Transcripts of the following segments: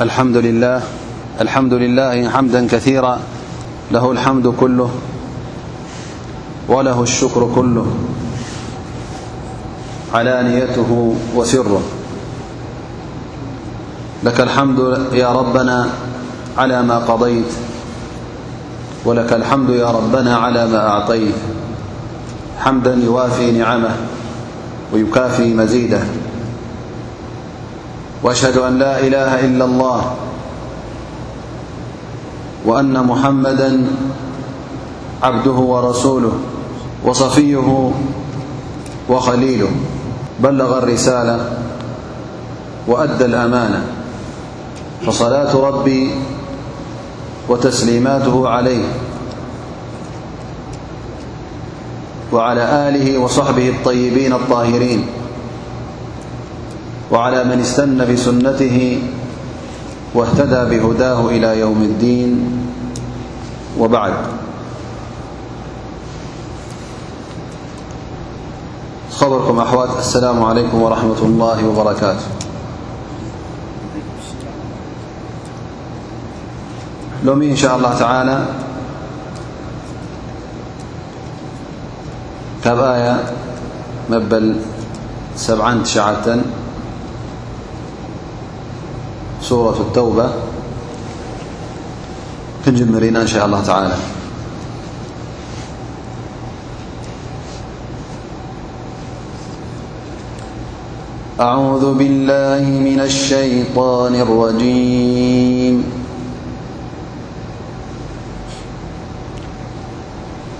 الحمد لله الحمد لله حمدا كثيرا له الحمد كله وله الشكر كله علانيته وسره لك الحمد يا ربنا على ما قضيت ولك الحمد يا ربنا على ما أعطيت حمدا يوافي نعمه ويكافي مزيده وأشهد أن لا إله إلا الله وأن محمدا عبده ورسوله وصفيه وخليله بلغ الرسالة وأدى الأمانة فصلاة ربي وتسليماته عليه وعلى آله وصحبه الطيبين الطاهرين وعلى من استن بسنته واهتدى بهداه إلى يوم الدين وبعدرمأالسلام عليكم ورحمة الله وبركاته لو إن شاء الله تعالى آي ملشة سورة التوبة جمرينا إن شاء الله تعالى أعوذ بالله من الشيطان الرجيم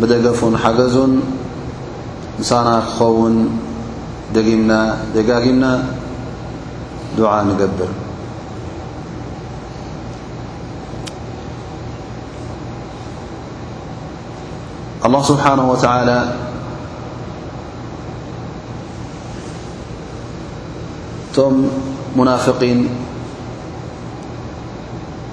بدفن ح نن ون جمن دع نقبر الله سبانه وتعلى منافقن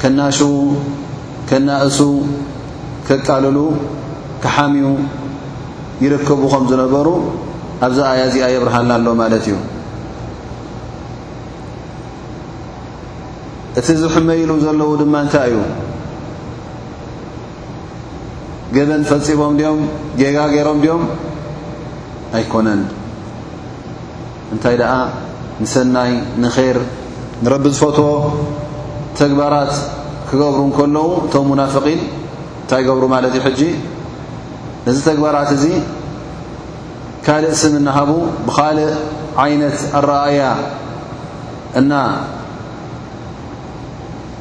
ከናሽዉ፣ ከናእሱ፣ ከቃልሉ፣ ክሓምዩ ይርከቡ ከም ዝነበሩ ኣብዛ ኣያ እዚኣ የብርሃልና ኣሎ ማለት እዩ። እቲ ዝሕመይሉ ዘለዉ ድማ እንታይ እዩ? ገበን ፈፂሞም ድዮም? ጌጋ ገይሮም ድዮም? ኣይኮነን። እንታይ ደኣ ንሰናይ፣ ንኼር፣ ንረቢ ዝፈትዎ ተግባራት ክገብሩ እንከለዉ እቶም ሙናፍቒን እንታይ ይገብሩ ማለት እዩ ሕጂ ነዚ ተግባራት እዚ ካልእ ስም እናሃቡ ብኻልእ ዓይነት ኣረኣእያ እና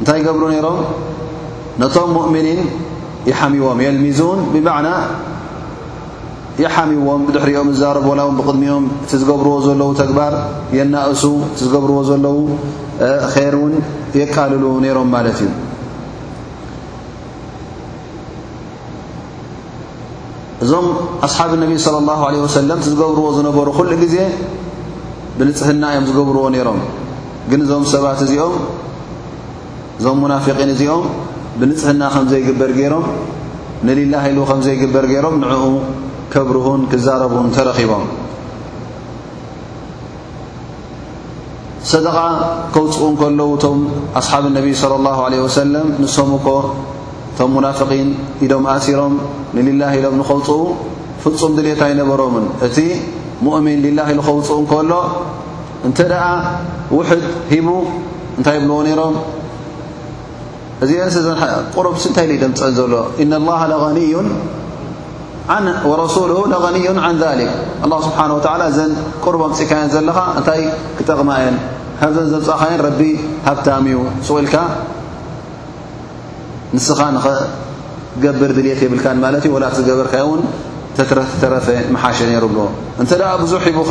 እንታይ ይገብሩ ነይሮም ነቶም ሙእምኒን ይሓምዎም የልሚዙን ብማዕና ይሓምዎም ብድሕሪኦም ዝዛረብ ዋላ ውን ብቕድሚኦም እቲ ዝገብርዎ ዘለዉ ተግባር የናእሱ እቲ ዝገብርዎ ዘለዉ ኼር እውን የቃልሉ ነይሮም ማለት እዩ እዞም ኣስሓብ ነቢ صለ ላ ለ ወሰለም ዝገብርዎ ዝነበሩ ኩሉ ግዜ ብንፅህና እዮም ዝገብርዎ ነይሮም ግን እዞም ሰባት እዚኦም እዞም ሙናፊቒን እዚኦም ብንፅህና ከም ዘይግበር ገይሮም ንሊላ ኢሉ ከም ዘይግበር ገይሮም ንዕኡ ከብርሁን ክዛረቡን ተረኺቦም ሰደቓ ከውፅኡ እንከለዉ እቶም ኣስሓብ ነቢ صለ ላሁ ለ ወሰለም ንሶም እኮ እቶም ሙናፍቒን ኢዶም ኣእሲሮም ንሊላ ኢሎም ንኸውፅኡ ፍፁም ድልት ኣይነበሮምን እቲ ሙእሚን ሊላ ኢሉ ከውፅኡ እንከሎ እንተ ደኣ ውሕድ ሂቡ እንታይ ይብልዎ ነይሮም እዚኤንስ እዘን ቁሩብሲ እንታይ ኢሉ ደምፀን ዘሎ ኢነ ላሃ ለኒዩ ወረሱሉ ለኒዩ ዓን ዛሊክ ኣላ ስብሓን ወተዓላ እዘን ቁሩብ ኣምፅእካየን ዘለኻ እንታይ ክጠቕማ እየን ካብዘን ዘምፃእኻየን ረቢ ሃብታም እዩ ስቕ ኢልካ ንስኻ ንኸገብር ድልት የብልካን ማለት እዩ ወላ ዝገበርካዮ እውን ተትረፍተረፈ መሓሸ ነይሩ ብሎ እንተ ደኣ ብዙሕ ሂቡኸ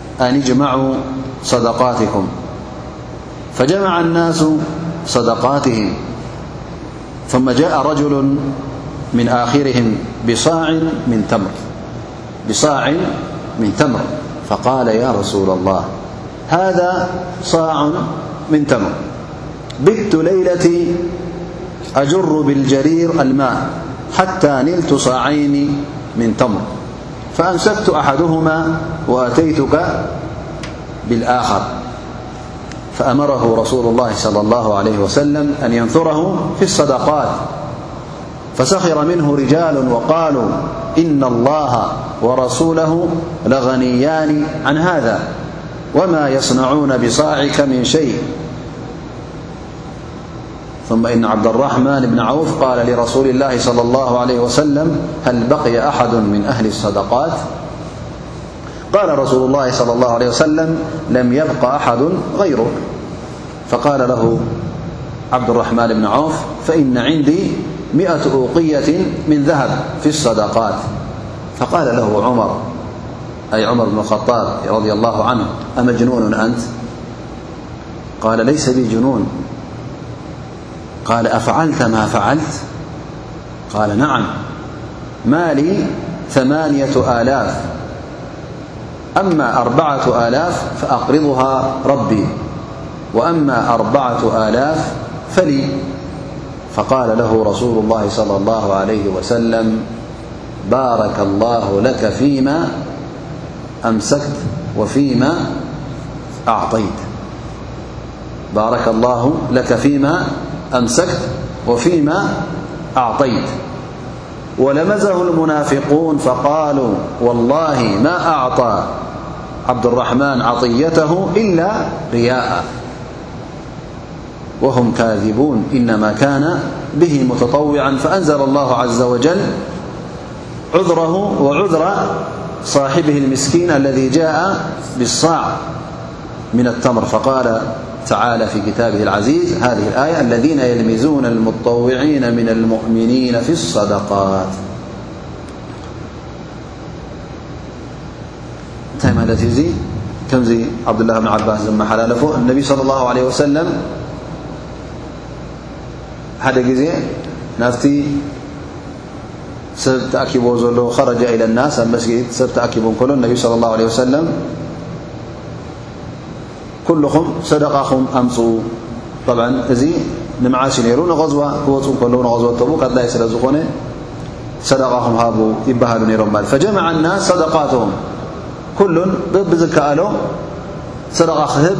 أن اجمعوا صدقاتهم فجمع الناس صدقاتهم ثم جاء رجل من آخرهم بصاع من تمر فقال يا رسول الله هذا صاع من تمر بدت ليلتي أجر بالجرير الماء حتى نلت صاعين من تمر فأنسكت أحدهما وأتيتك بالآخر فأمره رسول الله صلى الله عليه وسلم أن ينثره في الصدقات فسخر منه رجال وقالوا إن الله ورسوله لغنيان عن هذا وما يصنعون بصاعك من شيء ثم إن عبد الرحمن بن عوف قال لرسول الله صلى الله عليه وسلم هل بقي أحد من أهل الصدقات قال رسول الله صلى الله عليه وسلم لم يبقى أحد غيرك فقال له عبد الرحمن بن عوف فإن عندي مئة أوقية من ذهب في الصدقات فقال له عمر أي عمر بن الخطاب - رضي الله عنه أمجنون أنت قال ليس بجنون قال أفعلت ما فعلت قال نعم ما لي ثمانية آلاف أما أربعة آلاف فأقرضها ربي وأما أربعة آلاف فلي فقال له رسول الله صلى الله عليه وسلم بارك الله لك فيما أمسكت وفيما أعطيت ولمزه المنافقون فقالوا والله ما أعطى عبد الرحمن عطيته إلا رياءا وهم كاذبون إنما كان به متطوعا فأنزل الله عز وجل عذره وعذر صاحبه المسكين الذي جاء بالصاع من التمر فقال تعالى في كتابه العزيز هذه الآية الذين يلمزون المطوعين من المؤمنين في الصدقاتك عبدالله بن عباس ملالان صلى الله عليه وسلم ሓደ ጊዜ ናብቲ ሰብ ተኣኪብዎ ዘሎ ኸረጃ ኢለናስ ኣብ መስጊድ ሰብ ተኣኪቡ እንከሎ ነቢ ስለ ላሁ ለ ወሰለም ኩልኹም ሰደቓኹም ኣምፅኡ ጠብ እዚ ንምዓስ እዩ ነይሩ ንቐዝዋ ክወፁ ከለዉ ንቐዝወ ተቡ ካድላይ ስለ ዝኾነ ሰደቓኹም ሃቡ ይበሃሉ ነይሮም ማለት ፈጀመዓ እና ሰደቃትም ኩሉን ብብዝከኣሎ ሰደቓ ክህብ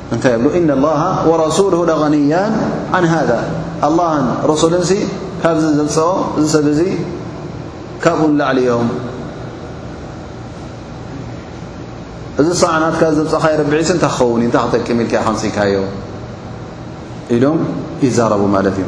እንታይ ይብሉ እነ ላሃ ወረሱሉ ለغኒያን ዓን ሃذ ኣላህን ረሱልን ሲ ካብዚ ዘምፅኦ እዚ ሰብ እዚ ካብኡ ንላዕሊ እዮም እዚ ሳዕናትካ ዘምፀኻ የረብዒሲ እንታይ ክኸውን እዩ እንታይ ክጠቅም ኢልካ ከምፅእካዮ ኢሎም ይዛረቡ ማለት እዩ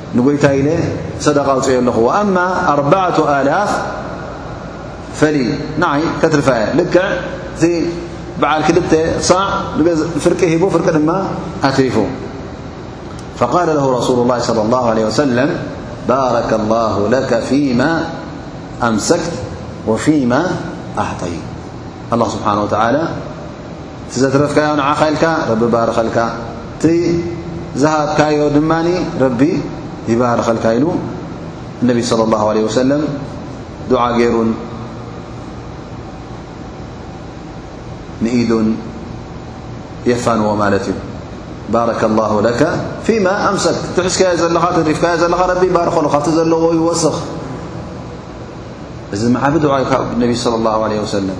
ب يتي لي صدقة ل وأما أربعة لاف فل نعي كترفي لكع بعل كلت صاع فر فر م أترف فقال له رسول الله صلى الله عليه وسلم بارك الله لك فيما أمسكت وفيما أحطي الله سبحانه وتعالى እቲ ዘትረፍካዮ ንዓኻ ኢልካ ረቢ ባርኸልካ እቲ ዝሃብካዮ ድማ ረቢ ይባርኸልካ ኢሉ ነቢ صለ ላه ለ ወሰለም ዱዓ ገይሩን ንኢዱን የፋንዎ ማለት እዩ ባረከ ላሁ ለከ ፊማ ኣምሰክ ትሕዝካዮ ዘለኻ ተሪፍካዮ ዘለኻ ረቢ ባርኸሉ ካብቲ ዘለዎ ይወስኽ እዚ መዓቢ ድዓ ዩ ካብ ነቢ صለ ላሁ ለ ወሰለም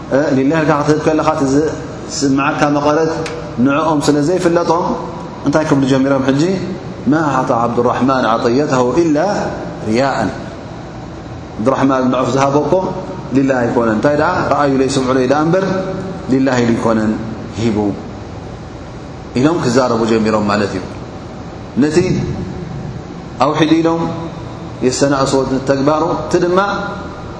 ሊላህ ኢልካ ክትህብ ከለኻ እቲ ዝስምዓካ መቐረት ንዕኦም ስለ ዘይፍለጦም እንታይ ክብሉ ጀሚሮም ሕጂ ማ ኣዕጣ ዓብዱራሕማን ዓጥየተሁ ኢላ ርያእን ዓብዱራሕማን ብን ዖፍ ዝሃቦ እኮ ሊላህ ኣይኮነን እንታይ ደኣ ረኣዩለይ ስምዑለይ ደኣ እምበር ሊላህ ኢሉ ኣይኮነን ሂቡ ኢሎም ክዛረቡ ጀሚሮም ማለት እዩ ነቲ ኣውሒዱ ኢሎም የሰናእስዎ ተግባሩ እቲ ድማ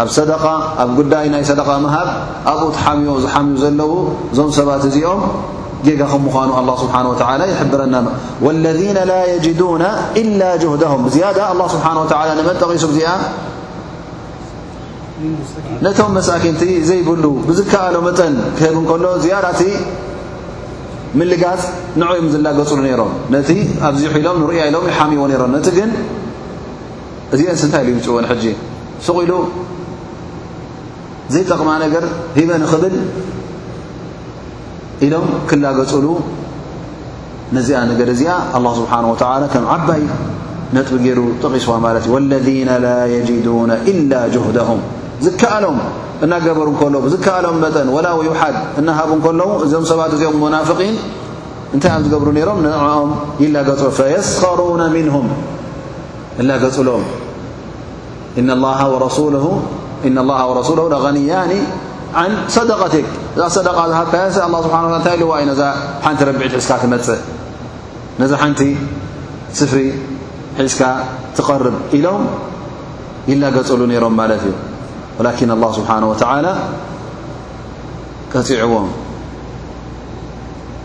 ኣብ ሰደቓ ኣብ ጉዳይ ናይ ሰደቓ ምሃብ ኣብኡ ትሓምዮ ዝሓምዩ ዘለዉ እዞም ሰባት እዚኦም ጌጋ ከም ምዃኑ ኣላ ስብሓን ወተዓላ ይሕብረና ሎ ወለذነ ላ የጅዱና ኢላ ጅህደም ብዝያዳ ኣላ ስብሓን ወተዓላ ንመን ጠቒሱ እዚኣ ነቶም መሳኪንቲ ዘይብሉ ብዝከኣሎ መጠን ክህብ እንከሎ ዝያዳ እቲ ምልጋፅ ንዕም ዝላገፅሉ ነይሮም ነቲ ኣብዚሑ ኢሎም ንርእያ ኢሎም ይሓምዎ ነይሮም ነቲ ግን እዚኤንስ እንታይ ኢሉ ይምፅእወን ሕጂ ስቕ ኢሉ ዘይጠቕማ ነገር ሂበ ንኽብል ኢሎም ክላገፅሉ ነዚኣ ነገር እዚኣ ኣላ ስብሓን ወተላ ከም ዓባይ ነጥቢ ገይሩ ጠቒስዋ ማለት እዩ ወለذነ ላ የጅዱነ ኢላ ጅህደሁም ዝከኣሎም እናገበሩ እንከሎ ብዝከኣሎም መጠን ወላ ውይውሓድ እናሃቡ እንከለዉ እዞም ሰባት እዚኦም ሙናፍቒን እንታይ እዮም ዝገብሩ ነይሮም ንኦም ይላገፁ ፈየስኸሩነ ምንሁም እላገጹሎም እነ ላሃ ወረሱለሁ ለገንያኒ ዓን ሰደቀትክ እዛ ሰደቃ ዝሃብካያንሰ ኣላ ስብሓን እንታይ ኢልዋ እዩ ነዛ ሓንቲ ረብዒት ሒዝካ ትመጽእ ነዛ ሓንቲ ስፍሪ ሒዝካ ትቐርብ ኢሎም ይላገጹሉ ነይሮም ማለት እዩ ወላኪን ኣላ ስብሓን ወተዓላ ቀጺዕዎም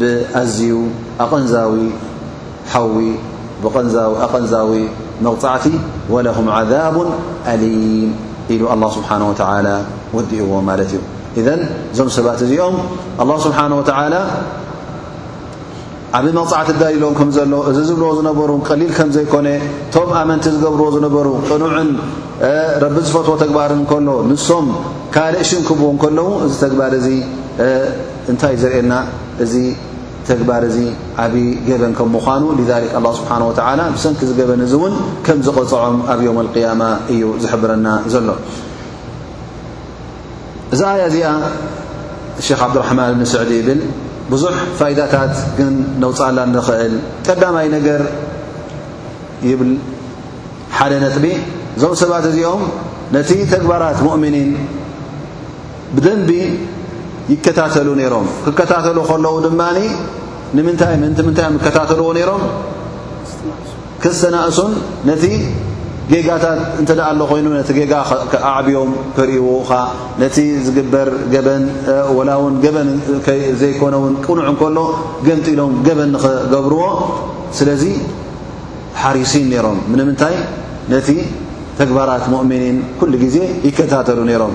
ብኣዝዩ ኣቐንዛዊ ሓዊ ኣቐንዛዊ መቕጻዕቲ ወለሁም ዓዛቡ ኣሊም ኢሉ ኣላ ስብሓን ወተዓላ ወዲእዎ ማለት እዩ እዘን እዞም ሰባት እዚኦም ኣላ ስብሓን ወተዓላ ዓብ መቕፃዕቲ ዳይሎም ከም ዘሎ እዚ ዝብልዎ ዝነበሩ ቀሊል ከም ዘይኮነ እቶም ኣመንቲ ዝገብርዎ ዝነበሩ ቅኑዕን ረቢ ዝፈትዎ ተግባር እንከሎ ንሶም ካልእ ሽን ክብዎ እንከለዉ እዚ ተግባር እዚ እንታይ እዩ ዘርእየና እዚ ተግባር እዚ ዓብይ ገበን ከም ምዃኑ ሊዛሊክ ኣላ ስብሓን ወተዓላ ብሰንኪ እዚ ገበን እዚ እውን ከም ዝቐፅዖም ኣብ ዮም ኣልቅያማ እዩ ዝሕብረና ዘሎ እዛ ኣያ እዚኣ ሸክ ዓብድራሕማን እብኒ ስዕዲ ይብል ብዙሕ ፋይዳታት ግን ነውፃላ ንኽእል ቀዳማይ ነገር ይብል ሓደ ነጥቢ እዞም ሰባት እዚኦም ነቲ ተግባራት ሙእምኒን ብደንቢ ይከታተሉ ነይሮም ክከታተሉ ከለዉ ድማ ንምንታይ ምእንቲ ምንታይ እዮም ይከታተልዎ ነይሮም ከሰናእሱን ነቲ ጌጋታት እንተ ደኣ ኣሎ ኮይኑ ነቲ ጌጋ ኣዕብዮም ከርእይዎኻ ነቲ ዝግበር ገበን ወላ እውን ገበን ዘይኮነ ውን ቅኑዕ እንከሎ ገምጢሎም ገበን ንኽገብርዎ ስለዚ ሓሪሲን ነይሮም ምንምንታይ ነቲ ተግባራት ሙእምኒን ኩሉ ግዜ ይከታተሉ ነይሮም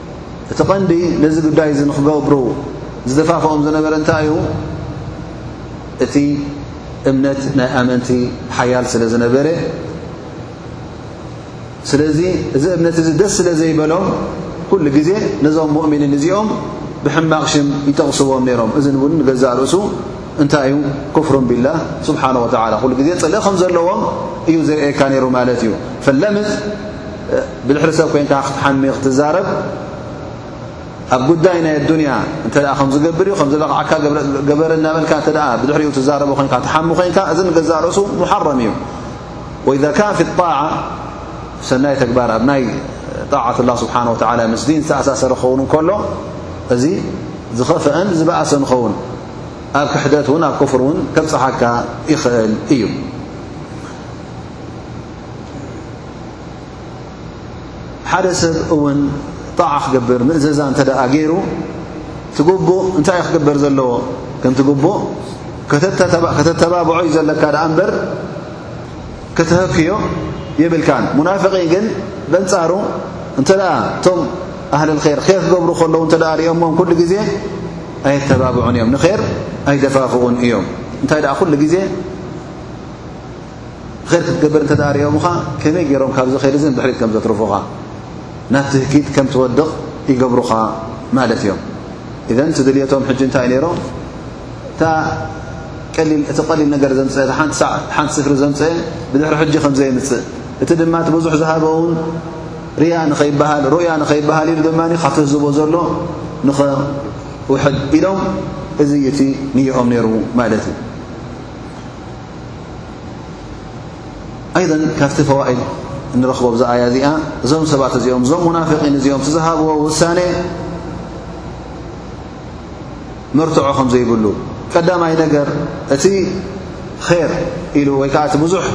እቲ ቀንዲ ነዚ ጉዳይ እዚ ንክገብሩ ዝደፋፍኦም ዝነበረ እንታይ እዩ እቲ እምነት ናይ ኣመንቲ ሓያል ስለ ዝነበረ ስለዚ እዚ እምነት እዚ ደስ ስለ ዘይበሎም ኩሉ ግዜ ነዞም ሙእምኒን እዚኦም ብሕማቕ ሽም ይጠቕስዎም ነይሮም እዚ እውን ንገዛእ ርእሱ እንታይ እዩ ኩፍሩን ቢላህ ስብሓን ወተላ ኩሉ ግዜ ፅልኢ ከም ዘለዎም እዩ ዘርእየካ ነይሩ ማለት እዩ ፈለምት ብድሕሪ ሰብ ኮይንካ ክትሓሚ ክትዛረብ ኣብ ጉዳይ ናይ ኣዱንያ እንተ ከም ዝገብር እዩ ከም ዘበቕዓካ ገበረ እናበልካ እተ ብድሕሪኡ ትዛረቡ ኮይንካ ትሓሚ ኮይንካ እዚ ንገዛእ ርእሱ ሙሓረም እዩ ወኢዛ ካን ፊ ጣዓ ሰናይ ተግባር ኣብ ናይ ጣዓት ላ ስብሓን ወተላ ምስ ዲን ዝተኣሳሰረ ክኸውን እንከሎ እዚ ዝኸፍአን ዝበእሰን ይኸውን ኣብ ክሕደት ውን ኣብ ኩፍር ውን ከብጽሓካ ይኽእል እዩ ሓደ ሰብ እውን ጣዓ ክገብር ምእዘዛ እንተ ደኣ ገይሩ ትግቡእ እንታይ እዩ ክግበር ዘለዎ ከም ትግቡእ ከተተባብዖ እዩ ዘለካ ደኣ እምበር ከተህክዮ የብልካን ሙናፍቒ ግን በንጻሩ እንተ ደኣ እቶም ኣህሊ ልከይር ከር ክገብሩ ከለዉ እንተ ደኣ ሪኦሞም ኩሉ ግዜ ኣየተባብዑን እዮም ንር ኣይደፋፍኡን እዮም እንታይ ደኣ ኩሉ ግዜ ር ክትገብር እተ ሪኦምኻ ከመይ ገይሮም ካብዚ ኸይድ ዚ ድሕሪት ከም ዘትርፉኻ ናብ ትህኪት ከም ትወድቕ ይገብሩኻ ማለት እዮም እዘን ትድልቶም ሕጂ እንታይ ነይሮ እታ ቀሊል እቲ ቀሊል ነገር ዘምፀ ሓንቲ ስፍሪ ዘምፀ ብድሕሪ ሕጂ ከም ዘይምፅእ እቲ ድማ እቲ ብዙሕ ዝሃበውን ርያ ንኸይበሃል ሩያ ንኸይበሃል ኢሉ ድማ ካብቲ ዝህቦ ዘሎ ንኸውሕድ ኢሎም እዚ እዩ እቲ ንየኦም ነይሩ ማለት እዩ ኣይን ካብቲ ፈዋኢድ እንረኽቦ ብዛ ኣያ እዚኣ እዞም ሰባት እዚኦም እዞም ሙናፍቒን እዚኦም ዝሃብዎ ውሳነ መርትዖ ከም ዘይብሉ ቀዳማይ ነገር እቲ ር ኢሉ ወይ ከዓ እቲ ብዙሕ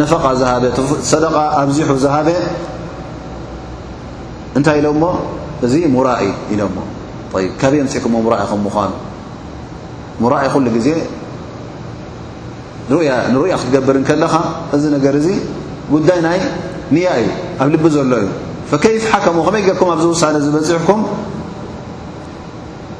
ነፈቓ ዝሃበ ሰደቓ ኣብዚሑ ዝሃበ እንታይ ኢሎሞ እዚ ሙራኢ ኢሎሞ ካበይ ኣምፅእኩሞ ሙራኢ ከም ምዃኑ ሙራኢ ኩሉ ግዜ ሩያ ንሩያ ክትገብር እንከለኻ እዚ ነገር እዚ ጉዳይ ናይ ንያ እዩ ኣብ ልቢ ዘሎ እዩ ፈከይፍ ሓከሙ ከመይ ገርኩም ኣብዚ ውሳነ ዝበፂሕኩም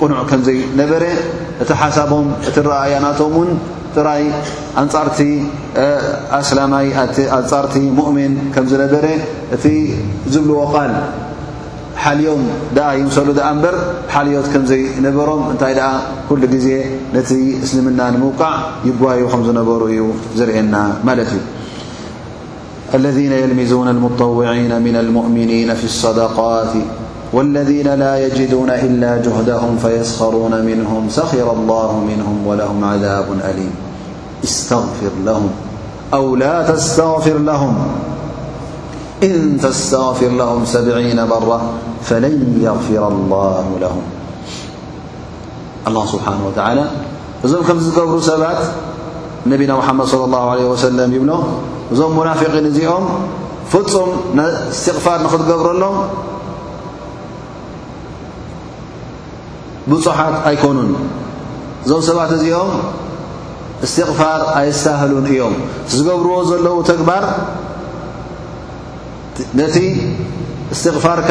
ቅኑዕ ከም ዘይነበረ፣ እቲ ሓሳቦም እቲ ኣረኣእያ ናቶም እውን ጥራይ ኣንጻርቲ ኣስላማይ ኣንጻርቲ ሙእሚን ከም ዝነበረ እቲ ዝብልዎ ቃል ሓልዮም ደኣ ይምሰሉ ደኣ እምበር ሓልዮት ከም ዘይነበሮም እንታይ ደኣ ኩሉ ግዜ ነቲ እስልምና ንምውቃዕ ይጓዩ ከም ዝነበሩ እዩ ዘርእየና ማለት እዩ። الذين يلمزون المطوعين من المؤمنين في الصدقات والذين لا يجدون إلا جهدهم فيسخرون منهم سخر الله منهم ولهم عذاب أليم ستغفر لمأو لا إن تستغفر لهم سبعين مرة فلن يغفر الله لهم ኣላ ስብሓን ወተዓላ እዞም ከምዚ ዝገብሩ ሰባት ነቢና ሙሓመድ صለ ላሁ ለ ወሰለም ይብሎ እዞም ሙናፊቒን እዚኦም ፍፁም እስትቕፋር ንኽትገብረሎም ብፁሓት ኣይኮኑን እዞም ሰባት እዚኦም እስትቕፋር ኣይሳህሉን እዮም ዝገብርዎ ዘለዉ ተግባር ነቲ እስትቕፋርካ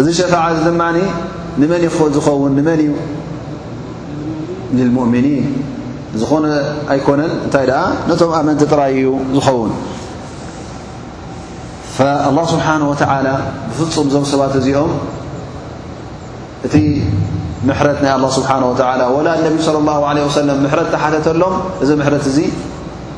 እዚ ሸፋዓ እዚ ድማ ንመን ይኾ ዝኸውን ንመን እዩ ልልሙእምኒን ዝኾነ ኣይኮነን እንታይ ደኣ ነቶም ኣመንቲ ጥራይ እዩ ዝኸውን ኣላ ስብሓን ወተዓላ ብፍፁም እዞም ሰባት እዚኦም እቲ ምሕረት ናይ ኣላ ስብሓን ወተዓላ ወላ ነቢ ስለ ላሁ ለ ወሰለም ምሕረት ተሓተተሎም እዚ ምሕረት እዙ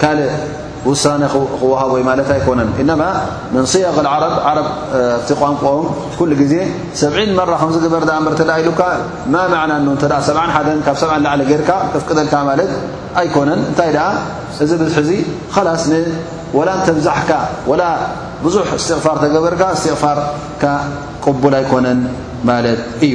ካልእ ውሳነ ክወሃቦ ዩ ማለት ኣይኮነን እነማ ምን ስያቅ ዓረብ ዓረብ እቲ ቋንቋኦም ኩሉ ግዜ ሰብዒን መራ ከም ዝግበር ዳኣ እበር ተዳ ኢሉካ ማ ማዕና ን እተ ሰብዓ ሓደ ካብ ሰብዓ ላዕሊ ጌርካ ከፍቅደልካ ማለት ኣይኮነን እንታይ ደኣ እዚ ብዝሒ እዚ ኸላስ ንወላ እንተብዛሕካ ወላ ብዙሕ እስትቕፋር ተገበርካ እስትቕፋርካ ቅቡል ኣይኮነን ማለት እዩ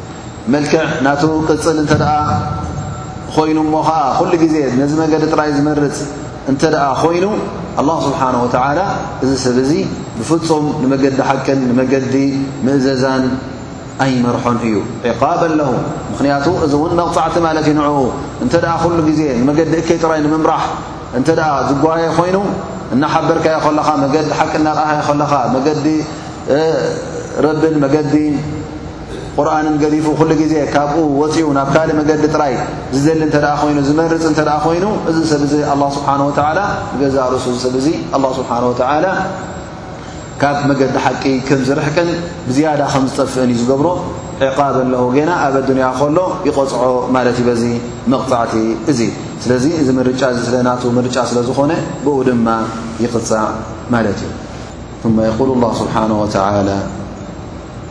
መልክዕ ናቱ ቅጽል እንተ ኮይኑ እሞ ኸኣ ኩሉ ግዜ ነዚ መገዲ ጥራይ ዝመርጽ እንተ ኮይኑ ኣላሁ ስብሓን ወተዓላ እዚ ሰብ እዚ ብፍጹም ንመገዲ ሓቅን ንመገዲ ምእዘዛን ኣይመርሖን እዩ ዕቃበን ለሁ ምኽንያቱ እዚ እውን መቕጻዕቲ ማለት እዩ ንዕኡ እንተ ኩሉ ግዜ ንመገዲ እከይ ጥራይ ንምምራሕ እንተ ዝጓየ ኮይኑ እናሓበርካዮ ከለኻ መገዲ ሓቂ እናርኣኻዮ ከለኻ መገዲ ረብን መገዲ ቁርኣንን ገዲፉ ኩሉ ግዜ ካብኡ ወፂኡ ናብ ካልእ መገዲ ጥራይ ዝደሊ እንተ ኮይኑ ዝመርፅ እንተ ኮይኑ እዚ ሰብ እዚ ኣላ ስብሓን ወተዓላ ንገዛእ ርእሱ እዚ ሰብ እዚ ኣላ ስብሓን ወተዓላ ካብ መገዲ ሓቂ ከም ዝርሕቅን ብዝያዳ ከም ዝጠፍእን እዩ ዝገብሮ ዕቃብ ኣለዉ ገና ኣብ ኣዱንያ ከሎ ይቐፅዖ ማለት እዩ በዚ መቕፃዕቲ እዚ ስለዚ እዚ ምርጫ እዚ ስለ ናቱ ምርጫ ስለ ዝኾነ ብኡ ድማ ይቕፃዕ ማለት እዩ ማ የቁል ላ ስብሓን ወተላ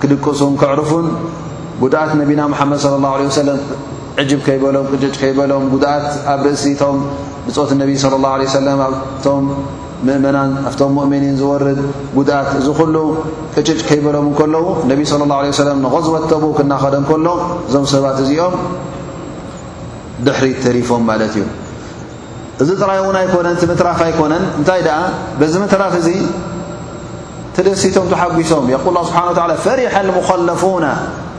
ክድቅሱን ከዕርፉን ጉድኣት ነቢና ሙሓመድ صለ ላه ለ ሰለም ዕጅብ ከይበሎም ቅጭጭ ከይበሎም ጉድኣት ኣብ ርእሲ እቶም ብፆት ነቢ ለ ላه ለ ሰለም ኣብቶም ምእመናን ኣብቶም ሙእምኒን ዝወርድ ጉድኣት እዚ ኩሉ ቅጭጭ ከይበሎም እንከለዉ ነቢ ስለ ላه ለ ሰለም ንቐዝወት ተቡ ክናኸደ እንከሎ እዞም ሰባት እዚኦም ድሕሪት ተሪፎም ማለት እዩ እዚ ጥራይ እውን ኣይኮነን፣ እቲ ምትራፍ ኣይኮነን፣ እንታይ ደኣ በዚ ምትራፍ እዚ ተደሲቶም ተሓጒሶም የቁል ላ ስብሓን ወተላ ፈሪሐ ልሙኸለፉና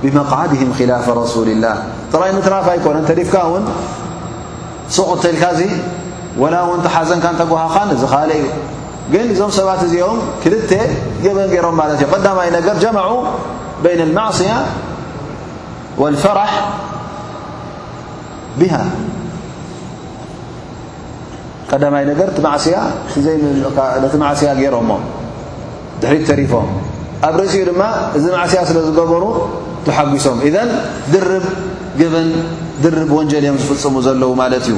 ብመቕዓድህም ኪላፈ ረሱል ላ ጥራይ ምትራፍ ኣይኮነን ተሪፍካ እውን ሱቕ እተልካ እዙ ወላ እውን ተሓዘንካ ንተጓሃኻን እዚ ኻል እዩ ግን እዞም ሰባት እዚኦም ክልተ ገበን ገይሮም ማለት እዩ ቀዳማይ ነገር ጀመዑ በይን ልማዕስያ ወልፈራሕ ቢሃ ቀዳማይ ነገር ቲ ማዕስያ ነቲ ማዕስያ ገይሮሞ ድሕሪት ተሪፎም ኣብ ርእሲኡ ድማ እዚ ማዕስያ ስለ ዝገበሩ ተሓጒሶም እዘን ድርብ ገበን ድርብ ወንጀል እዮም ዝፍፅሙ ዘለዉ ማለት እዩ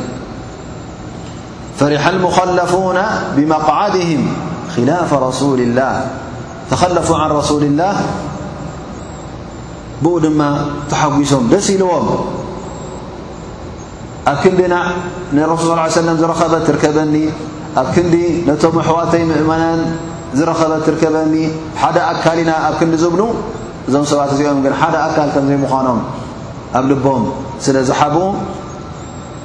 ፈሪሓ ልሙኸለፉና ብመቕዓድህም ኽላፈ ረሱል ላህ ተኸለፉ ዓን ረሱል ላህ ብኡ ድማ ተሓጒሶም ደስ ኢልዎም ኣብ ክንዲ ና ንረሱል ስ ሰለም ዝረኸበት ትርከበኒ ኣብ ክንዲ ነቶም ኣሕዋተይ ምእመናን ዝረኸበት ትርከበኒ ሓደ ኣካል ኢና ኣብ ክንዲ ዝብሉ እዞም ሰባት እዚኦም ግን ሓደ ኣካል ከምዘይምዃኖም ኣብ ልቦም ስለ ዝሓብኡ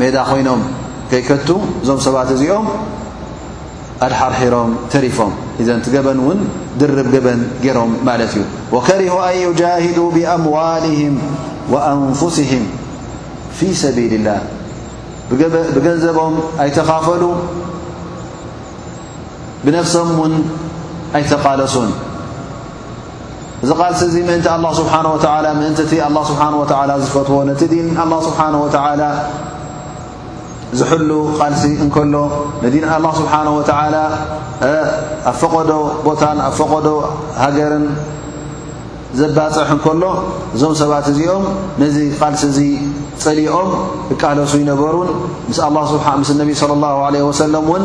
ሜዳ ኮይኖም ከይከቱ እዞም ሰባት እዚኦም ኣድሓርሒሮም ተሪፎም ኢዘን ትገበን ውን ድርብ ገበን ገሮም ማለት እዩ ወከሪሁ ኣን ዩጃሂዱ ብኣምዋልህም ወኣንፍስህም ፊ ሰቢል ላህ ብገንዘቦም ኣይተኻፈሉ ብነፍሶም ውን ኣይተቓለሱን እዚ ቃልሲ እዚ ምእንቲ ኣላ ስብሓን ወተላ ምእንቲ እቲ ኣላ ስብሓን ወተላ ዝፈትዎ ነቲ ዲን ኣላ ስብሓን ወተላ ዝሕሉ ቃልሲ እንከሎ ንዲን ኣላ ስብሓን ወተላ ኣብ ፈቐዶ ቦታን ኣብ ፈቐዶ ሃገርን ዘባፅሕ እንከሎ እዞም ሰባት እዚኦም ነዚ ቃልሲ እዚ ፀሊኦም እቃለሱ ይነበሩን ምስ ኣላ ምስ ነቢ ለ ላ ለ ወሰለም እውን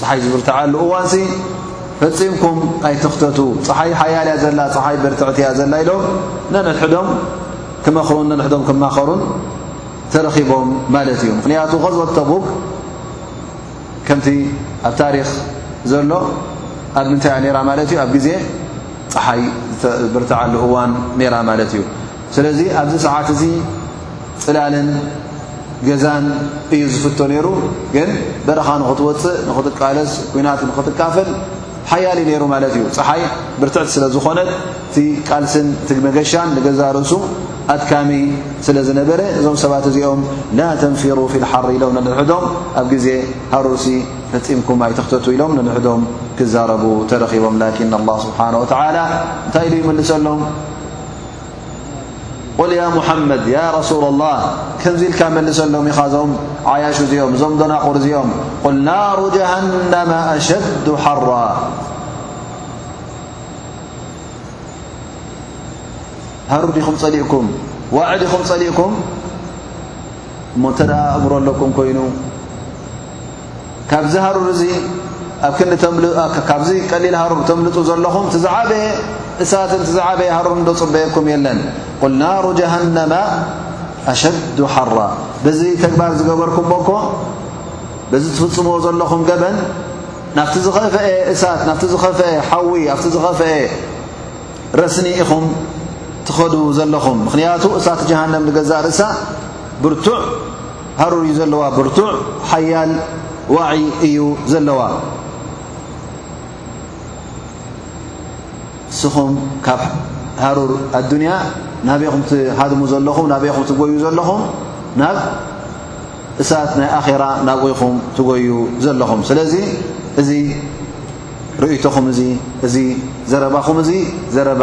ጸሓይ ዝብርትዓሉ እዋንሲ ፈጺምኩም ኣይትኽተቱ፣ ጸሓይ ሓያል እያ ዘላ፣ ጸሓይ ብርትዕቲ እያ ዘላ ኢሎም ነንሕድሕዶም ክመኽሩን ነንሕዶም ክማኸሩን ተረኺቦም ማለት እዩ። ምኽንያቱ ቐዝወት ተቡክ ከምቲ ኣብ ታሪኽ ዘሎ ኣብ ምንታይ እያ ነይራ ማለት እዩ፣ ኣብ ግዜ ጸሓይ ብርትዓሉ እዋን ነይራ ማለት እዩ። ስለዚ ኣብዚ ሰዓት እዚ ጽላልን ገዛን እዩ ዝፍቶ ነይሩ። ግን በረኻ ንኽትወጽእ፣ ንኽትቃለስ፣ ኩናት ንኽትካፈል ሓያል እዩ ነይሩ ማለት እዩ። ፀሓይ ብርትዕቲ ስለ ዝኾነት እቲ ቃልስን እቲ መገሻን ንገዛ ርእሱ ኣድካሚ ስለ ዝነበረ እዞም ሰባት እዚኦም ላ ተንፊሩ ፊ ልሓሪ ኢሎም ነንሕዶም ኣብ ግዜ ሃሩርሲ ፈጺምኩም ኣይትኽተቱ ኢሎም ነንሕዶም ክዛረቡ ተረኺቦም። ላኪን ኣላህ ስብሓነ ወተዓላ እንታይ ኢሉ ይምልሰሎም? ቁል ያ ሙሓመድ ያ ረሱላ ላህ ከምዚ ኢልካ መልሰሎም ኢኻ እዞም ዓያሹ እዚኦም እዞም ደናቑር እዚኦም ቁል ናሩ ጀሃነማ ኣሸዱ ሓራ ሃሩ ዲኹም ፀሊእኩም ዋዒ ዲኹም ፀሊእኩም እሞ እንተ እምሮ ኣለኩም ኮይኑ ካብዚ ሃሩር እዚ ኣብ ክንዲ ካብዚ ቀሊል ሃሩር ተምልጡ ዘለኹም እቲ ዝዓበየ እሳትን እቲ ዝዓበየ ሃሩር እንዶ ጽበየኩም የለን ቁል ናሩ ጀሃነማ ኣሸዱ ሓራ በዚ ተግባር ዝገበርኩምዎ እኮ በዚ ትፍጽምዎ ዘለኹም ገበን ናብቲ ዝኸፍአ እሳት ናብቲ ዝኸፍአ ሓዊ ኣብቲ ዝኸፍአ ረስኒ ኢኹም ትኸዱ ዘለኹም ምኽንያቱ እሳት ጀሃንም ንገዛእ ርእሳ ብርቱዕ ሃሩር እዩ ዘለዋ ብርቱዕ ሓያል ዋዒ እዩ ዘለዋ ንስኹም ካብ ሃሩር ኣዱንያ ናበይኹም ትሃድሙ ዘለኹም ናበይኹም ትጎዩ ዘለኹም ናብ እሳት ናይ ኣኼራ ናብኢኹም ትጎዩ ዘለኹም ስለዚ እዚ ርእይቶኹም እዚ እዚ ዘረባኹም እዚ ዘረባ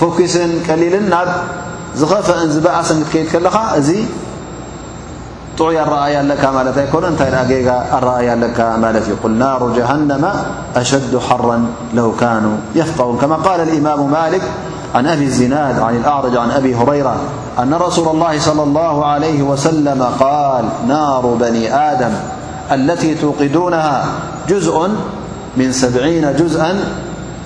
فخ ዩ ر فك لل ና ዝفእي ዚ طعي ارأي ك رأي ل نار جهنم أشد حرا لو كان يفقهن كا قل الإم لك عن أبي الزناد عن الأعرج- عن أبي هريرة أن رسول الله صلى الله عليه وسلم - قال نار بني آدم التي توقدونها جزء من سبعين جزءا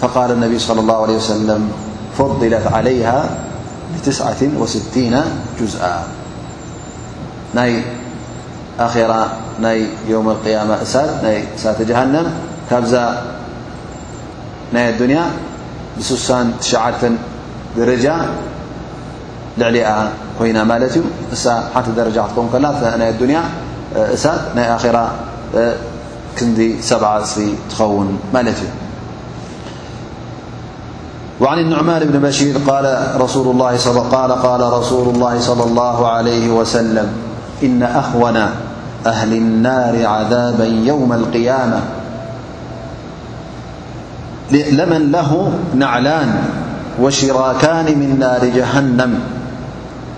فقال النبي صلى الله عليه وسلم فضلت عليها لع وت جز ي خرة ي يوم القيامة ات جهنم كبا ني الدنيا بسان تشع درجة لعل كينا ملت ي درجة تكن كل النيا سآخر كندي سبع ي تخون مالف وعن النعمان بن بشير ال قال رسول الله صلى الله عليه وسلم إن أهون أهل النار عذابا يوم القيامة لمن له نعلان وشراكان من لنار جهنم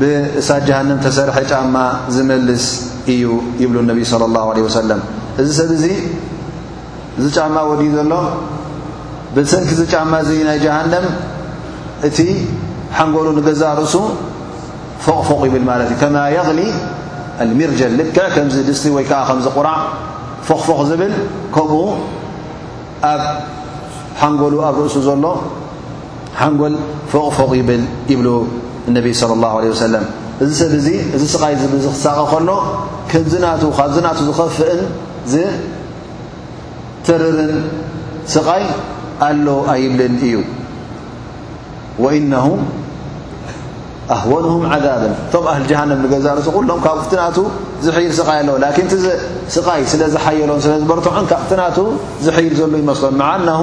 ብእሳት ጀሃንም ተሰርሐ ጫማ ዝመልስ እዩ ይብሉ ነቢ صለ ላه ለ ወሰለም እዚ ሰብ እዚ እዚ ጫማ ወዲዩ ዘሎ ብሰንኪ እዚ ጫማ እዚ ናይ ጀሃንም እቲ ሓንጎሉ ንገዛእ ርእሱ ፎቕፎቕ ይብል ማለት እዩ ከማ የቕሊ ኣልሚርጀል ልክዕ ከምዚ ድስቲ ወይ ከዓ ከምዚ ቁራዕ ፎኽፎኽ ዝብል ከምኡ ኣብ ሓንጎሉ ኣብ ርእሱ ዘሎ ሓንጎል ፎቕ ፎቕ ይብል ይብሉ እነቢ صለ ላه ለ ወሰለም እዚ ሰብ እዚ እዚ ስቓይ ብ ዝኽሳቐ ከሎ ከምዚ ናቱ ካብዚ ናቱ ዝኸፍእን ዝተርርን ስቓይ ኣሎ ኣይብልን እዩ ወኢነሁም ኣህወንሁም ዓዛብን እቶም ኣህል ጀሃንም ንገዛ ርእሱ ኩሎም ካብ ክቲ ናቱ ዝሕይል ስቓይ ኣለዎ ላኪን ቲ ስቓይ ስለ ዝሓየሎን ስለ ዝበርትዖን ካብ ክቲ ናቱ ዝሕይል ዘሎ ይመስሎን መዓናሁ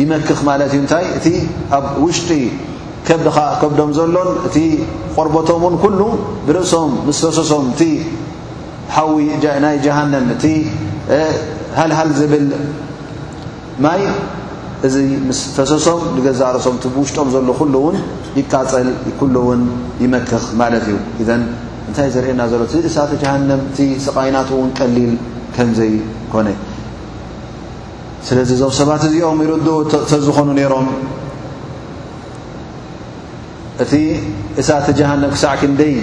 ይመክኽ ማለት እዩ ታይ እቲ ኣብ ውሽጢ ከብድኻ ከብዶም ዘሎን እቲ ቆርቦቶምን ኩሉ ብርእሶም ምስ ፈሰሶም እቲ ሓዊ ናይ ጀሃንም እቲ ሃልሃል ዝብል ማይ እዚ ምስ ፈሰሶም ንገዛእ ርእሶም እቲ ብውሽጦም ዘሎ ኩሉ እውን ይቃፀል ኩሉ እውን ይመክኽ ማለት እዩ እዘን እንታይ ዘርእና ዘሎ እቲ እሳተ ጀሃንም እቲ ስቃይናት እውን ቀሊል ከምዘይኮነ ስለዚ እዞም ሰባት እዚኦም ይርድኡ ተዝኾኑ ነይሮም እቲ እሳተ ጀሃነብ ክሳዕ ክንደይ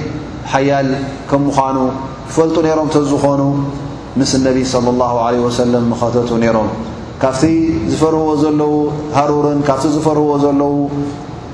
ሓያል ከም ምዃኑ ክፈልጡ ነይሮም ተዝኾኑ ምስ እነቢ صለ ላሁ ለ ወሰለም ምኸተቱ ነይሮም ካብቲ ዝፈርህዎ ዘለዉ ሃሩርን ካብቲ ዝፈርህዎ ዘለዉ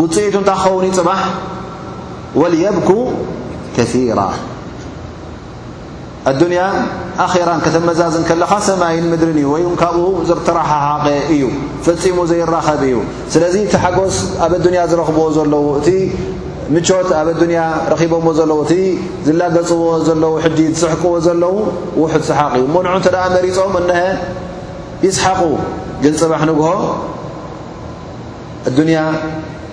ውጽኢቱ እንታይ ክኸውን እዩ ጽባሕ ወልየብኩ ከራ ኣዱንያ ኣኼራን ከተመዛዝን ከለኻ ሰማይን ምድርን እዩ ወይ ካብኡ ዝተረሓሓቐ እዩ ፈጺሙ ዘይራኸብ እዩ ስለዚ እቲ ሓጎስ ኣብ ኣዱንያ ዝረኽብዎ ዘለዉ እቲ ምቾት ኣብ ኣዱንያ ረኺቦምዎ ዘለዉ እቲ ዝላገጽዎ ዘለዉ ሕጂ ዝስሕቅዎ ዘለዉ ውሑድ ሰሓቕ እዩ እሞ ንዑ እንተ ደኣ መሪጾም እነሀ ይስሓቑ ግን ጽባሕ ንግሆ ኣዱንያ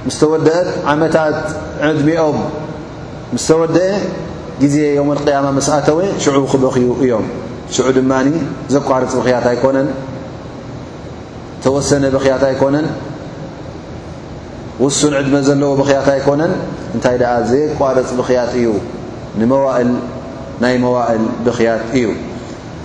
ምስ ተወደእት ዓመታት ዕድሚኦም ምስ ተወደኤ ግዜ የውመል ቅያማ ምስ ኣተወ ሽዑ ክበኽዩ እዮም ሽዑ ድማ ዘቋርጽ ብኽያት ኣይኮነን ተወሰነ ብኽያት ኣይኮነን ውሱን ዕድመ ዘለዎ ብኽያት ኣይኮነን እንታይ ደኣ ዘየቋርጽ ብኽያት እዩ ንመዋእል ናይ መዋእል ብኽያት እዩ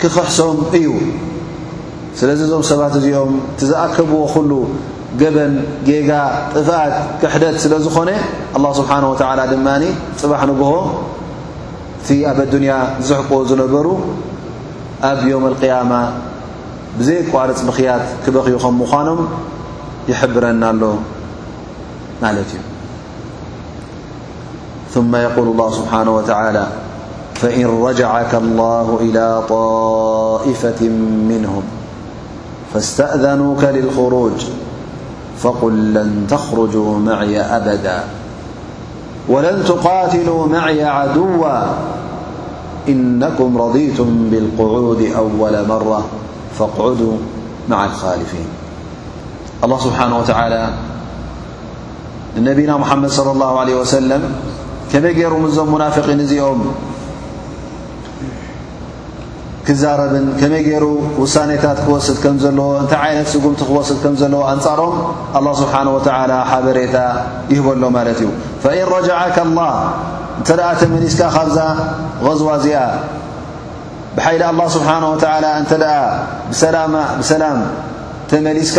ክኽሕሶም እዩ ስለዚ እዞም ሰባት እዚኦም እቲ ዝኣከብዎ ኩሉ ገበን ጌጋ ጥፍኣት ክሕደት ስለ ዝኾነ ኣላህ ስብሓን ወተዓላ ድማ ፅባሕ ንግሆ እቲ ኣብ ኣዱንያ ዝስሕቁዎ ዝነበሩ ኣብ ዮም ኣልቅያማ ብዘየቋርፅ ብኽያት ክበኽዩ ከም ምዃኖም ይሕብረና ኣሎ ማለት እዩ ثم يقول الله سبحانه وتعالى فإن رجعك الله إلى طائفة منهم فاستأذنوك للخروج فقل لن تخرجوا معي أبدا ولن تقاتلوا معي عدوا إنكم رضيت بالقعود أول مرة فاقعدوا مع الخالفين الله سبحانه وتعالى ንነቢና ሙሓመድ صለ ላሁ ዓለ ወሰለም ከመይ ገይሩ ምዞም ሙናፍቒን እዚኦም ክዛረብን ከመይ ገይሩ ውሳኔታት ክወስድ ከም ዘለዎ እንታይ ዓይነት ስጉምቲ ክወስድ ከም ዘለዎ ኣንጻሮም ኣላ ስብሓን ወተዓላ ሓበሬታ ይህበሎ ማለት እዩ ፈኢን ረጃዓካ ኣላ እንተ ደኣ ተመሊስካ ካብዛ ቐዝዋ እዚኣ ብሓይሊ ኣላ ስብሓን ወተዓላ እንተ ደኣ ብሰላም ተመሊስካ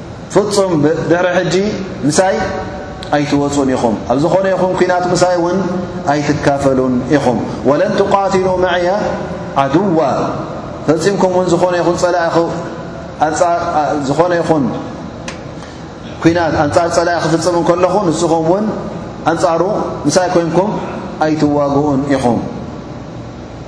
ፍጹም ድሕሪ ሕጂ ምሳይ ኣይትወጹን ኢኹም፣ ኣብ ዝኾነ ይኹን ኲናት ምሳይ እውን ኣይትካፈሉን ኢኹም። ወለን ትቃትሉ መዕየ ዓድዋ ፈጺምኩም እውን ዝኾነ ይኹን ጸላኢ ዝኾነ ይኹን ኲናት ኣንጻር ጸላኢ ክፍጽም እንከለኹ ንስኹም እውን ኣንጻሩ ምሳይ ኮይንኩም ኣይትዋግኡን ኢኹም።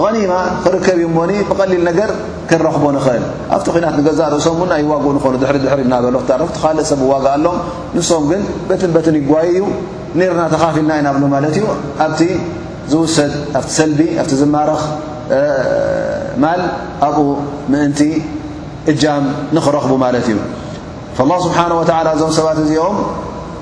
ቐኒማ ክርከብ እዩ እሞኒ ብቐሊል ነገር ክንረኽቦ ንኽእል ኣብቲ ኩናት ንገዛእ ርእሶም እውን ኣይዋግኡ ንኾኑ ድሕሪ ድሕሪ እናበሎ ክተረፍቲ ካልእ ሰብ ዋጋ ኣሎም ንሶም ግን በትን በትን ይጓይዩ ኔርና ተኻፊልና ኢና ብሎ ማለት እዩ ኣብቲ ዝውሰድ ኣብቲ ሰልቢ ኣብቲ ዝማረኽ ማል ኣብኡ ምእንቲ እጃም ንኽረኽቡ ማለት እዩ ላ ስብሓን ወተላ እዞም ሰባት እዚኦም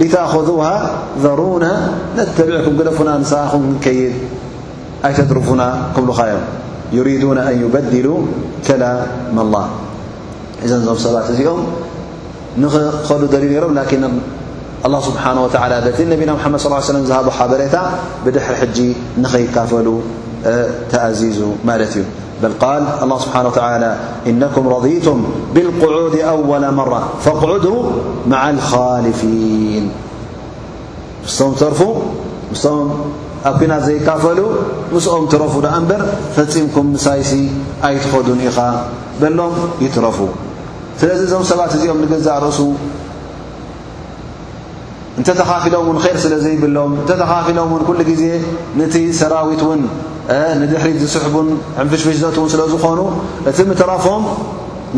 ሊተኣኹዙሃ ዘሩና ነተቢዕኩም ግደፉና ምሳኹም ክንከይድ ኣይተትርፉና ክብሉኻ እዮም ዩሪዱና ኣን ዩበድሉ ከላም ላህ እዘን ዞም ሰባት እዚኦም ንኽኸዱ ደልዩ ነይሮም ላኪን ኣላ ስብሓን ወተዓላ በቲ ነቢና ሓመድ ስ ሰለም ዝሃቦ ሓበሬታ ብድሕሪ ሕጂ ንኸይካፈሉ ተኣዚዙ ማለት እዩ በል ቃል ኣላ ስብሓን ወተላ እነኩም ረضቱም ብልቅዑድ ኣወላ መራ ፈቕዑዱ ማዓ ልኻልፊን ምስቶም ተርፉ ምስቶም ኣብ ኩናት ዘይካፈሉ ምስኦም ትረፉ ዳኣ እምበር ፈፂምኩም ምሳይሲ ኣይትኸዱን ኢኻ በሎም ይትረፉ ስለዚ እዞም ሰባት እዚኦም ንገዛእ ርእሱ እንተተኻፊሎም ውን ር ስለ ዘይብሎም እንተተኻፊሎም ውን ኩሉ ግዜ ነቲ ሰራዊት ውን ንድሕሪት ዝስሕቡን ዕንፍሽፍሽ ዘትውን ስለ ዝኾኑ እቲ ምትራፎም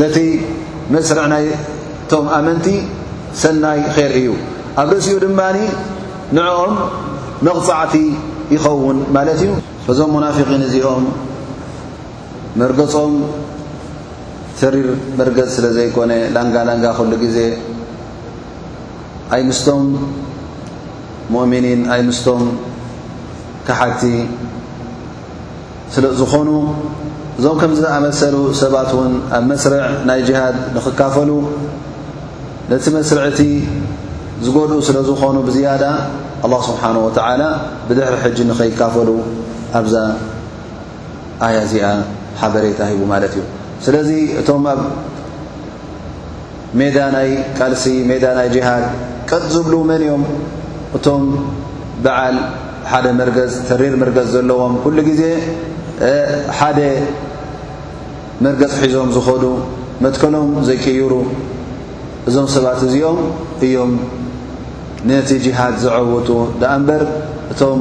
ነቲ መስርዕ ናይቶም ኣመንቲ ሰናይ ር እዩ ኣብ ርእሲኡ ድማ ንዕኦም መቕፃዕቲ ይኸውን ማለት እዩ እዞም ሙናፊቒን እዚኦም መርገጾም ተሪር መርገጽ ስለ ዘይኮነ ላንጋ ላንጋ ኩሉ ግዜ ኣይ ምስቶም ሙእሚኒን ኣይ ምስቶም ካሓድቲ ስለ ዝኾኑ እዞም ከምዚ ዝኣመሰሉ ሰባት ውን ኣብ መስርዕ ናይ ጅሃድ ንኽካፈሉ ነቲ መስርዕ እቲ ዝጎድኡ ስለ ዝኾኑ ብዝያዳ ኣላ ስብሓን ወተዓላ ብድሕሪ ሕጂ ንኸይካፈሉ ኣብዛ ኣያ እዚኣ ሓበሬታ ሂቡ ማለት እዩ። ስለዚ እቶም ኣብ ሜዳ ናይ ቃልሲ ሜዳ ናይ ጅሃድ ቀጥ ዝብሉ መን እዮም እቶም በዓል ሓደ መርገዝ ተሪር መርገዝ ዘለዎም ኩሉ ግዜ ሓደ መርገጽ ሒዞም ዝኸዱ መትከሎም ዘይቅይሩ እዞም ሰባት እዚኦም እዮም ነቲ ጅሃድ ዘዐውቱ ደኣ እምበር እቶም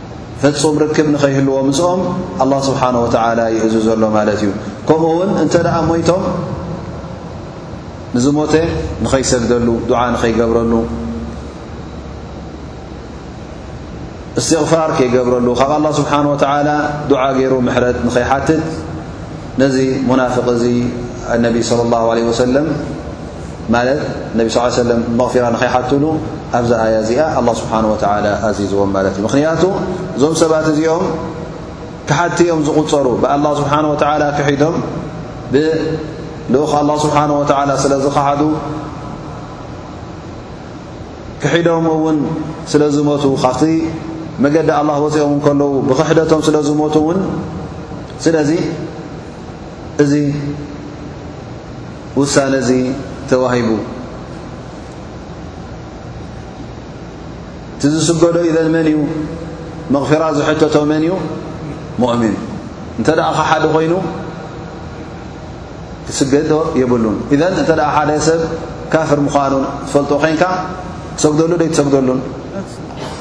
ፈጹም ርክብ ንኸይህልዎ ምስኦም ኣላ ስብሓን ወተዓላ ይእዙ ዘሎ ማለት እዩ ከምኡ ውን እንተ ደኣ ሞይቶም ንዝሞተ ንኸይሰግደሉ ዱዓ ንኸይገብረሉ እስትቕፋር ከይገብረሉ ካብ ኣላ ስብሓን ወተዓላ ዱዓ ገይሩ ምሕረት ንኸይሓትት ነዚ ሙናፍቕ እዚ ኣነቢ ስለ ላሁ ለ ወሰለም ማለት ነቢ ስ ሰለም መቕፊራ ንኸይሓትሉ ኣብዛ ኣያ እዚኣ ኣላ ስብሓን ወተላ ኣዚዝዎም ማለት እዩ ምኽንያቱ እዞም ሰባት እዚኦም ክሓቲ እዮም ዝቝፀሩ ብኣላ ስብሓን ወተላ ክሒዶም ብልኡኽ ኣላ ስብሓን ወተላ ስለ ዝኸሓዱ ክሒዶም እውን ስለ ዝሞቱ ካብቲ መገዲ ኣላ ወፂኦም ከለዉ ብኽሕደቶም ስለ ዝሞቱ እውን ስለዚ እዚ ውሳነ'ዚ ተዋሂቡ። እቲ ዝስገዶ ኢበን መን እዩ? መቕፊራ ዝሕተቶ መን እዩ? ሙእሚን እንተ ደኣ ከሓዲ ኮይኑ ክስገዶ የብሉን። ኢዘን እንተ ደኣ ሓደ ሰብ ካፍር ምዃኑ ትፈልጦ ኮንካ ትሰግደሉ ደይ ትሰግደሉን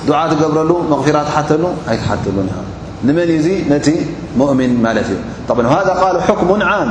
ዱዓ ትገብረሉ መቕፊራ ትሓተሉ ኣይትሓተሉን ኢኻ። ንመን እዩ እዚ? ነቲ ሙእሚን ማለት እዩ። ጠብ ሃذ ቃል ሕክሙን ዓም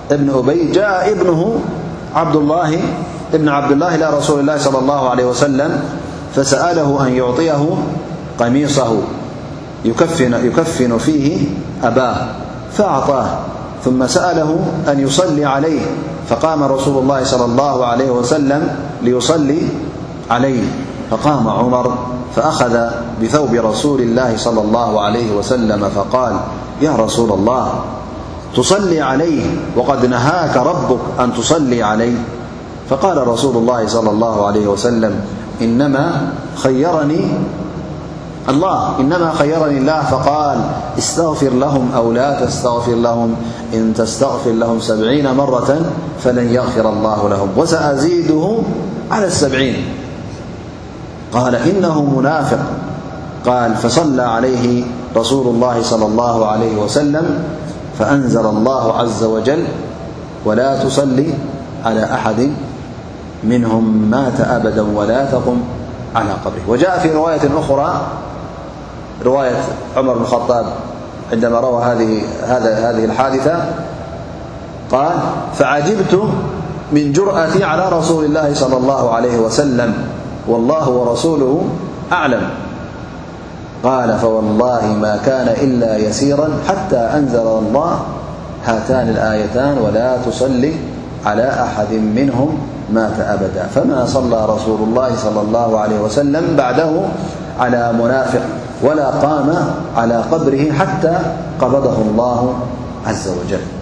بن أبي جاء بن عبد الله إلى رسول الله صلى الله عليه وسلم فسأله أن يعطيه قميصه يكفن فيه أباه فأعطاه ثم سأله أن يصلي عليه فقام رسول الله صلى الله عليه وسلم ليصلي عليه فقام عمر فأخذ بثوب رسول الله صلى الله عليه وسلم فقال يا رسول الله تصلي عليه وقد نهاك ربك أن تصلي عليه فقال رسول الله صلى الله عليه وسلم إنما خيرني الله إنما خيرني الله فقال استغفر لهم أو لا تستغفر لهم إن تستغفر لهم سبعين مرة فلن يغفر الله لهم وسأزيده على السبعين قال إنه منافق قال فصلى عليه رسول الله صلى الله عليه وسلم فأنزل الله عز وجل ولا تصلي على أحد منهم مات أبدا ولا تقم على قبره وجاء في رواية أخرى رواية عمر بن الخطاب عندما روى هذه الحادثة قال فعجبت من جرأة على رسول الله صلى الله عليه وسلم والله ورسوله أعلم قال فوالله ما كان إلا يسيرا حتى أنزل الله هاتان الآيتان ولا تصلي على أحد منهم مات أبدا فما صلى رسول الله صلى الله عليه وسلم - بعده على منافق ولا قام على قبره حتى قبضه الله عز وجل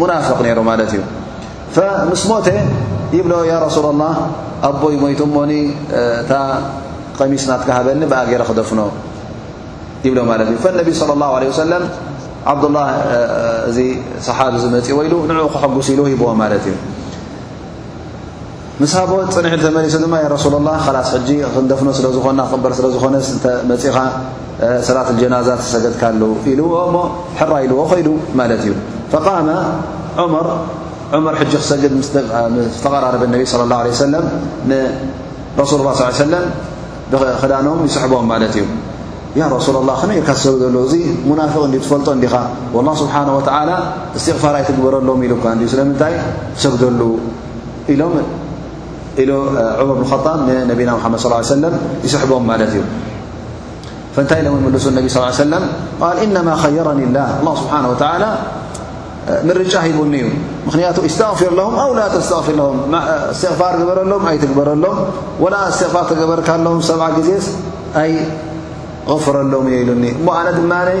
ሙናፍቕ ነይሩ ማለት እዩ ምስ ሞተ ይብሎ ያ ረሱላ ላ ኣቦይ ሞይቱ ሞኒ እታ ቐሚስ ናትካ ሃበኒ ብኣ ገይረ ክደፍኖ ይብሎ ማለት እዩ ነቢ صለ ላه ለ ወሰለም ዓብዱላ እዚ ሰሓብ ዝመፅዎ ኢሉ ንዕኡ ክሐጉስ ኢሉ ሂብዎ ማለት እዩ ምስ ሃቦ ጽንዒል ተመሊሱ ድማ ያ ረሱላ ላህ ኸላስ ሕጂ ክንደፍኖ ስለ ዝኾና ክቕበር ስለ ዝኾነስ እንተ መጺኻ ሰላት ልጀናዛ ተሰገድካሉ ኢልዎ እሞ ሕራ ኢልዎ ኸይዱ ማለት እዩ ፈቃመ ዑመር ዑመር ሕጂ ክሰግድ ምስ ተቐራረበ ነቢ ስለ ላሁ ለ ሰለም ንረሱሉ ላ ስ ሰለም ብክዳኖም ይስሕቦም ማለት እዩ ያ ረሱላ ላ ከመይ ኢልካ ዝሰብ ዘሎ እዚ ሙናፍቕ እንዲ ትፈልጦ እንዲኻ ወላ ስብሓን ወተዓላ እስትቕፋር ኣይትግበረሎም ኢሉ እኳ እንዲ ስለምንታይ ትሰግደሉ ل عمر بن اخطاب نبيا محمد صلى ال عليه سلم يسحبم لت فني م ل بي صلى عليه سلم ال إنما خيرني الله الله سبحانه وتعالى مر هبن من استغفر لهم أو لا تستغفر لهم استغر رلم يتجبرلم ولا استغر تبرك لهم سع ز أي غفرلم لني ن ن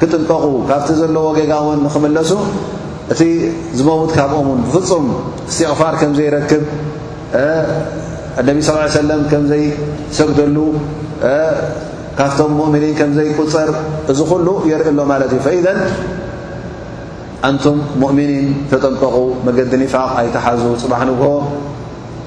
ክጥንቀቑ ካብቲ ዘለዎ ጌጋ ውን ንኽምለሱ እቲ ዝመውት ካብኦም ውን ብፍጹም እስትቕፋር ከም ዘይረክብ ነቢ ስ ሰለም ከም ዘይሰግደሉ ካፍቶም ሙእምኒን ከም ዘይቁፀር እዚ ኩሉ የርኢ ኣሎ ማለት እዩ ፈኢዘን ኣንቱም ሙእምኒን ተጠንቀቑ መገዲ ኒፋቕ ኣይተሓዙ ፅባሕ ንግሆ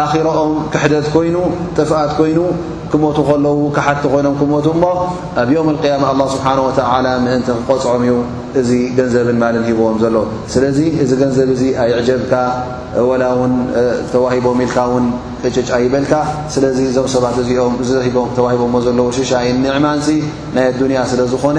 ኣኺሮኦም ክሕደት ኮይኑ ጥፍኣት ኮይኑ ክሞቱ ከለዉ ካሓቲ ኮይኖም ክሞቱ እሞ ኣብ ዮም ቅያማ ኣላ ስብሓን ወተላ ምእንቲ ክቆፅዖም እዩ እዚ ገንዘብን ማልን ሂብዎም ዘሎ ስለዚ እዚ ገንዘብ እዚ ኣይዕጀብካ ወላ እውን ተዋሂቦም ኢልካ ውን ቅጭጭ ኣይበልካ ስለዚ እዞም ሰባት እዚኦም እዚቦም ተዋሂቦሞ ዘለዉ ሽሻይን ኒዕማንሲ ናይ ኣዱንያ ስለ ዝኾነ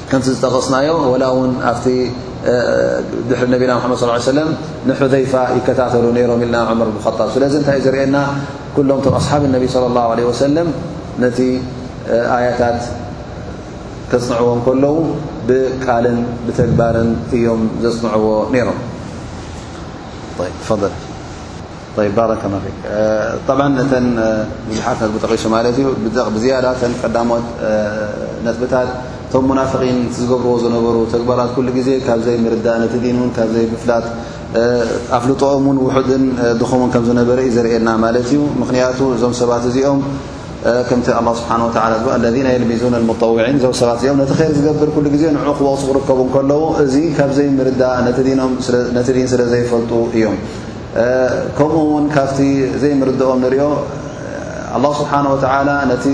ከምቲ ዝጠቐስናዮ ወላ ውን ኣብቲ ድሕሪ ነቢና መድ ص ሰለም ንሑዘይፋ ይከታተሉ ነይሮም ኢልና ዑመር ብ ጣብ ስለዚ እንታይ ዩ ዘርእየና ኩሎም ቶም ኣስሓብ ነቢ صለ ላه ለ ወሰለም ነቲ ኣያታት ከፅንዕዎም ከለዉ ብቃልን ብተግባርን እዮም ዘፅንዕዎ ነይሮም ባረከ ፊ ብ እተ ብዙሓት ነጥቢ ጠቂሱ ማለት እዩ ብዝያዳ እተ ቀዳሞት ነጥብታት እቶም ሙናፍቒን ዝገብርዎ ዝነበሩ ተግባራት ኩሉ ግዜ ካብ ዘይምርዳእ ነቲ ዲን ውን ካብ ዘይምፍላጥ ኣፍልጦኦም ውን ውሑድን ድኹምን ከም ዝነበረ እዩ ዘርእየና ማለት እዩ ምክንያቱ እዞም ሰባት እዚኦም ከምቲ ኣ ስብሓ ለذ የልሚዙ ሙጠውዒን እዞም ሰባት እዚኦም ነቲ ር ዝገብር ኩሉ ግዜ ንዑ ክወቕሱ ክርከቡ ከለዉ እዚ ካብ ዘይምርዳእ ነቲ ዲን ስለ ዘይፈልጡ እዮም ከምኡ ውን ካብቲ ዘይምርድኦ ንሪኦ ኣላሁ ስብሓን ወተዓላ ነቲ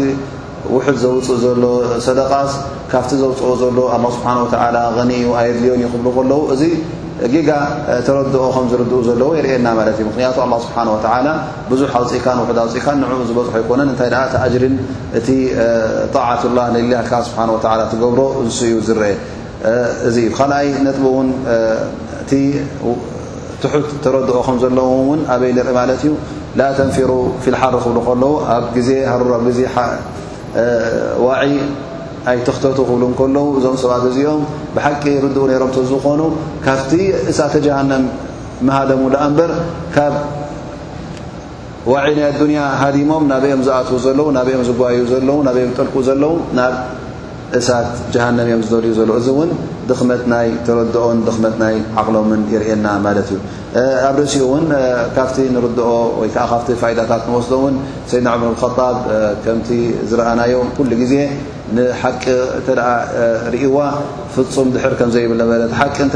ውሑድ ዘውፅእ ዘሎ ሰደቃስ ካብቲ ዘውፅኦ ዘሎ ኣላ ስብሓን ወተዓላ ቐኒዩ ኣየድልዮን ዩ ክብሉ ከለዉ እዚ ጌጋ ተረድኦ ከም ዝርድኡ ዘለዉ የርእየና ማለት እዩ ምክንያቱ ኣላ ስብሓን ወተዓላ ብዙሕ ኣውፅእካን ውሑድ ኣውፅእካን ንዕኡ ዝበፅሖ ኣይኮነን እንታይ ደኣ እቲ ኣጅሪን እቲ ጣዓትላ ንልልካ ስብሓን ወተዓላ ትገብሮ እንሱ እዩ ዝረአ እዚ እዩ ካልኣይ ነጥቢ እውን እቲ ትሑት ተረድኦ ከም ዘለዎም እውን ኣበይ ንርኢ ማለት እዩ ላ ተንፊሩ ፊልሓር ክብሉ ከለዉ ኣብ ግዜ ሃሩር ኣብ ግዜ ዋዒ ኣይትኽተቱ ክብሉ ከለዉ እዞም ሰባት እዚኦም ብሓቂ ርድኡ ነይሮም ተዝኾኑ ካብቲ እሳተ ጀሃንም ምሃደሙ ደኣ እምበር ካብ ዋዒ ናይ ኣዱንያ ሃዲሞም ናበዮም ዝኣትዉ ዘለዉ ናበዮም ዝጓዩ ዘለዉ ናበዮም ዝጠልቁ ዘለዉ ናብ እሳት ጀሃንም እዮም ዝደልዩ ዘለዉ እዚ እውን ድኽመት ናይ ተረድኦን ድኽመት ናይ ዓቕሎምን ይርእየና ማለት እዩ ኣብ ርእሲኡ እውን ካብቲ ንርድኦ ወይ ከዓ ካብቲ ፋይዳታት ንወስዶ እውን ሰይድና ዑምር ብልኸጣብ ከምቲ ዝረኣናዮ ኩሉ ግዜ ንሓቂ እንተ ርእይዋ ፍፁም ድሕር ከም ዘይብል ነበረ እቲ ሓቂ እንተ